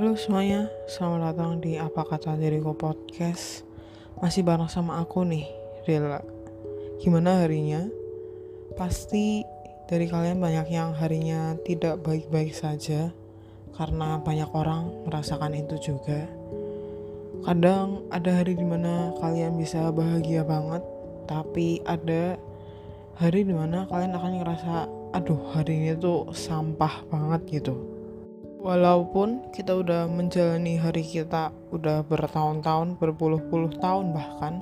Halo semuanya, selamat datang di Apa Kata Diriku Podcast. Masih bareng sama aku nih, Rila. Gimana harinya? Pasti dari kalian banyak yang harinya tidak baik-baik saja Karena banyak orang merasakan itu juga. Kadang ada hari di mana kalian bisa bahagia banget Tapi ada hari di mana kalian akan ngerasa Aduh hari ini tuh sampah banget gitu Walaupun kita udah menjalani hari kita udah bertahun-tahun, berpuluh-puluh tahun bahkan,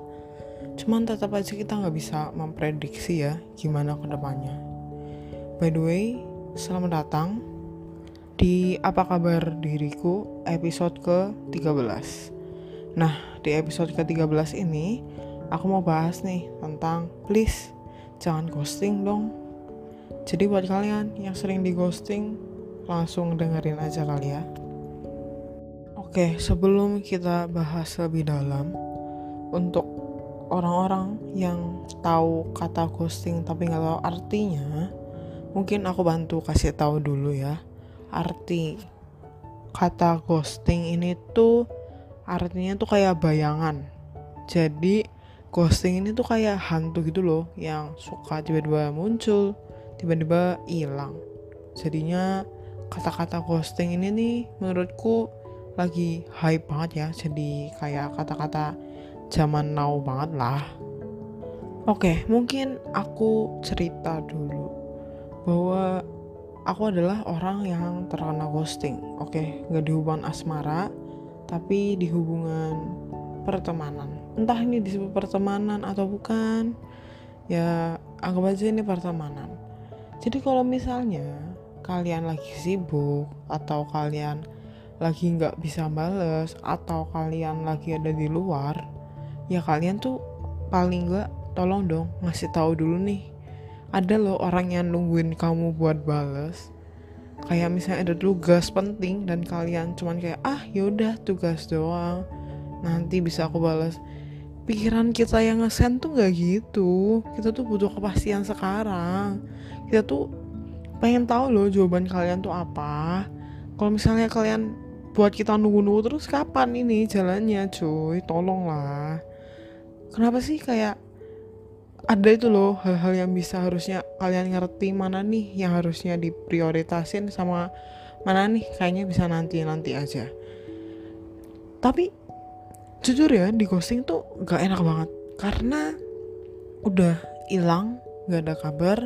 cuman tetap aja kita nggak bisa memprediksi ya gimana ke depannya. By the way, selamat datang di Apa Kabar Diriku episode ke-13. Nah, di episode ke-13 ini, aku mau bahas nih tentang please jangan ghosting dong. Jadi buat kalian yang sering di ghosting, langsung dengerin aja kali ya. Oke, sebelum kita bahas lebih dalam, untuk orang-orang yang tahu kata ghosting tapi nggak tahu artinya, mungkin aku bantu kasih tahu dulu ya. Arti kata ghosting ini tuh artinya tuh kayak bayangan. Jadi ghosting ini tuh kayak hantu gitu loh yang suka tiba-tiba muncul, tiba-tiba hilang. Jadinya kata-kata ghosting ini nih menurutku lagi hype banget ya. Jadi kayak kata-kata zaman now banget lah. Oke mungkin aku cerita dulu bahwa aku adalah orang yang terkena ghosting. Oke nggak di hubungan asmara tapi di hubungan pertemanan. Entah ini disebut pertemanan atau bukan ya anggap aja ini pertemanan. Jadi kalau misalnya kalian lagi sibuk atau kalian lagi nggak bisa bales atau kalian lagi ada di luar ya kalian tuh paling nggak tolong dong ngasih tahu dulu nih. Ada loh orang yang nungguin kamu buat bales. Kayak misalnya ada tugas penting dan kalian cuman kayak ah yaudah tugas doang nanti bisa aku balas pikiran kita yang ngesen tuh nggak gitu. Kita tuh butuh kepastian sekarang. Kita tuh pengen tahu loh jawaban kalian tuh apa. Kalau misalnya kalian buat kita nunggu-nunggu terus kapan ini jalannya cuy? Tolonglah. Kenapa sih kayak ada itu loh hal-hal yang bisa harusnya kalian ngerti mana nih yang harusnya diprioritasin sama mana nih kayaknya bisa nanti-nanti aja. Tapi jujur ya di ghosting tuh gak enak banget. Karena udah hilang gak ada kabar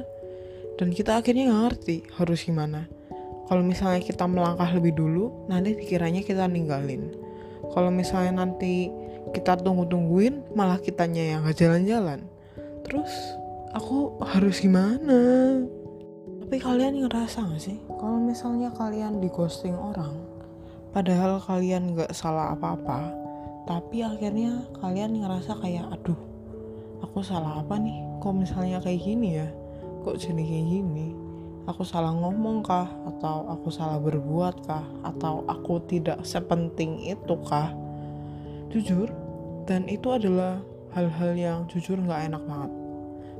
dan kita akhirnya ngerti harus gimana. Kalau misalnya kita melangkah lebih dulu nanti pikirannya kita ninggalin. Kalau misalnya nanti kita tunggu-tungguin malah kitanya yang gak jalan-jalan. Terus aku harus gimana? Tapi kalian ngerasa gak sih? Kalau misalnya kalian di ghosting orang padahal kalian gak salah apa-apa tapi akhirnya kalian ngerasa kayak aduh aku salah apa nih? Kok misalnya kayak gini ya kok jadi kayak gini? Aku salah ngomong kah? Atau aku salah berbuat kah? Atau aku tidak sepenting itu kah? Jujur dan itu adalah hal-hal yang jujur nggak enak banget.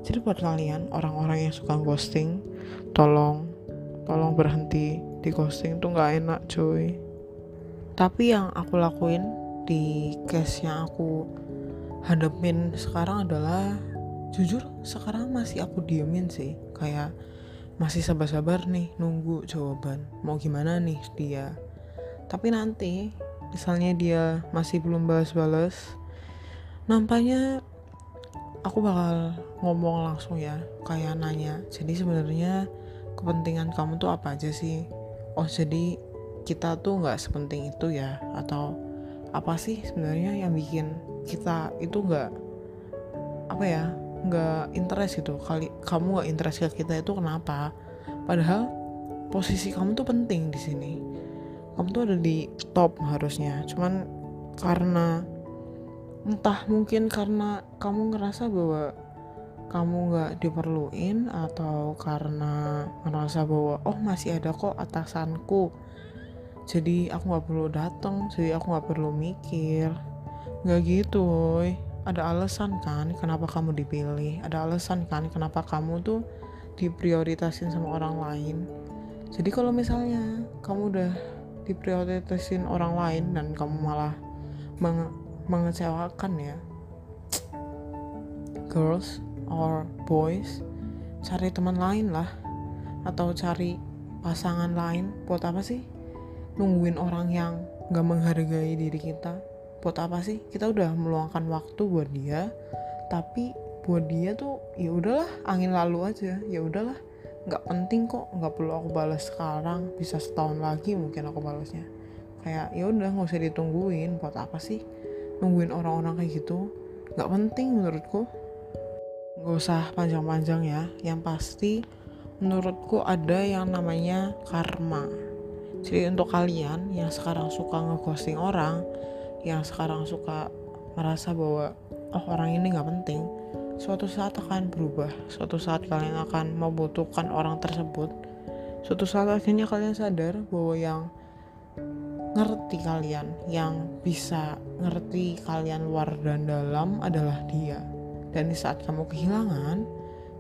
Jadi buat kalian orang-orang yang suka ghosting tolong tolong berhenti di ghosting tuh nggak enak cuy. Tapi yang aku lakuin di case yang aku hadapin sekarang adalah jujur sekarang masih aku diemin sih. Kayak masih sabar-sabar nih nunggu jawaban. Mau gimana nih dia? Tapi nanti misalnya dia masih belum balas-balas nampaknya aku bakal ngomong langsung ya. Kayak nanya jadi sebenarnya kepentingan kamu tuh apa aja sih? Oh jadi kita tuh nggak sepenting itu ya? Atau apa sih sebenarnya yang bikin kita itu nggak apa ya nggak interest gitu. Kali kamu nggak interest ke kita itu kenapa? Padahal posisi kamu tuh penting di sini. Kamu tuh ada di top harusnya. Cuman karena entah mungkin karena kamu ngerasa bahwa kamu nggak diperluin atau karena ngerasa bahwa oh masih ada kok atasanku. Jadi aku nggak perlu datang jadi aku nggak perlu mikir. Nggak gitu woy ada alasan kan kenapa kamu dipilih. Ada alasan kan kenapa kamu tuh diprioritasin sama orang lain. Jadi kalau misalnya kamu udah diprioritasin orang lain dan kamu malah menge mengecewakan ya girls or boys cari teman lain lah. Atau cari pasangan lain. Buat apa sih? Nungguin orang yang gak menghargai diri kita buat apa sih? Kita udah meluangkan waktu buat dia tapi buat dia tuh ya udahlah angin lalu aja. Ya udahlah nggak penting kok nggak perlu aku balas sekarang bisa setahun lagi mungkin aku balasnya. Kayak ya udah nggak usah ditungguin buat apa sih nungguin orang-orang kayak gitu? Nggak penting menurutku. Nggak usah panjang-panjang ya yang pasti menurutku ada yang namanya karma. Jadi untuk kalian yang sekarang suka ngeghosting orang yang sekarang suka merasa bahwa oh orang ini nggak penting. Suatu saat akan berubah. Suatu saat kalian akan membutuhkan orang tersebut. Suatu saat akhirnya kalian sadar bahwa yang ngerti kalian yang bisa ngerti kalian luar dan dalam adalah dia. Dan di saat kamu kehilangan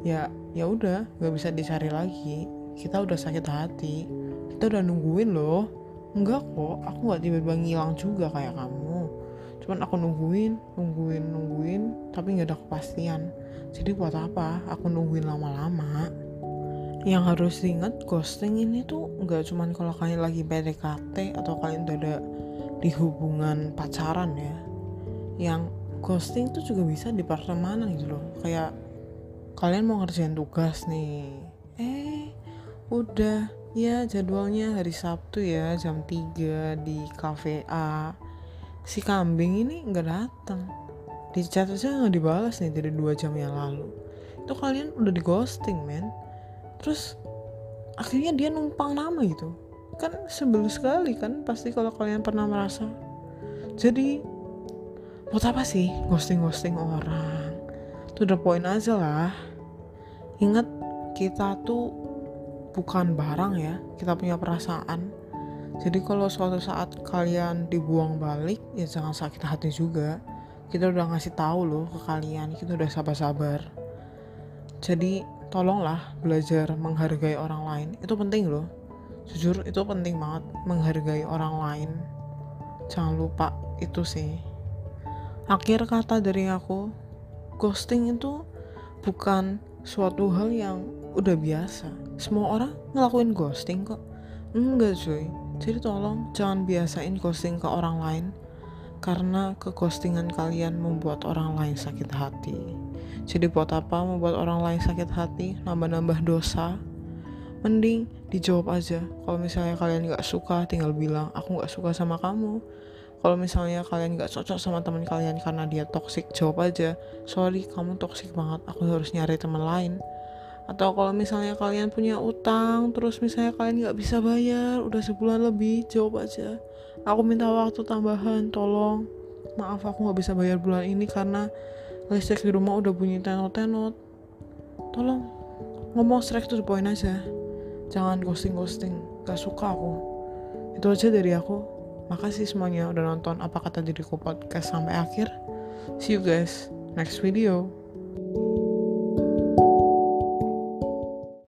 ya ya udah nggak bisa dicari lagi. Kita udah sakit hati. Kita udah nungguin loh. Enggak kok aku nggak tiba-tiba ngilang juga kayak kamu cuman aku nungguin nungguin nungguin tapi nggak ada kepastian. Jadi buat apa? Aku nungguin lama-lama. Yang harus diingat ghosting ini tuh nggak cuman kalau kalian lagi PDKT atau kalian udah ada di hubungan pacaran ya. Yang ghosting tuh juga bisa di pertemanan gitu loh. Kayak kalian mau ngerjain tugas nih. Eh udah. Ya jadwalnya hari Sabtu ya jam 3 di cafe A si kambing ini nggak datang. Di chat aja nggak dibalas nih dari dua jam yang lalu. Itu kalian udah di ghosting men. Terus akhirnya dia numpang nama gitu. Kan sebel sekali kan pasti kalau kalian pernah merasa. Jadi buat apa sih ghosting ghosting orang? Tuh udah poin aja lah. Ingat kita tuh bukan barang ya kita punya perasaan jadi kalau suatu saat kalian dibuang balik, ya jangan sakit hati juga. Kita udah ngasih tahu loh ke kalian, kita udah sabar-sabar. Jadi tolonglah belajar menghargai orang lain. Itu penting loh. Jujur itu penting banget menghargai orang lain. Jangan lupa itu sih. Akhir kata dari aku, ghosting itu bukan suatu hal yang udah biasa. Semua orang ngelakuin ghosting kok. Enggak cuy, jadi tolong jangan biasain ghosting ke orang lain karena keghostingan kalian membuat orang lain sakit hati. Jadi buat apa membuat orang lain sakit hati, nambah-nambah dosa? Mending dijawab aja. Kalau misalnya kalian gak suka, tinggal bilang aku gak suka sama kamu. Kalau misalnya kalian gak cocok sama teman kalian karena dia toxic, jawab aja. Sorry, kamu toxic banget. Aku harus nyari teman lain atau kalau misalnya kalian punya utang terus misalnya kalian nggak bisa bayar udah sebulan lebih jawab aja. Aku minta waktu tambahan tolong. Maaf aku nggak bisa bayar bulan ini karena listrik di rumah udah bunyi tenot-tenot. Tolong ngomong straight to the point aja. Jangan ghosting-ghosting. Gak suka aku. Itu aja dari aku. Makasih semuanya udah nonton apa kata diriku podcast sampai akhir. See you guys next video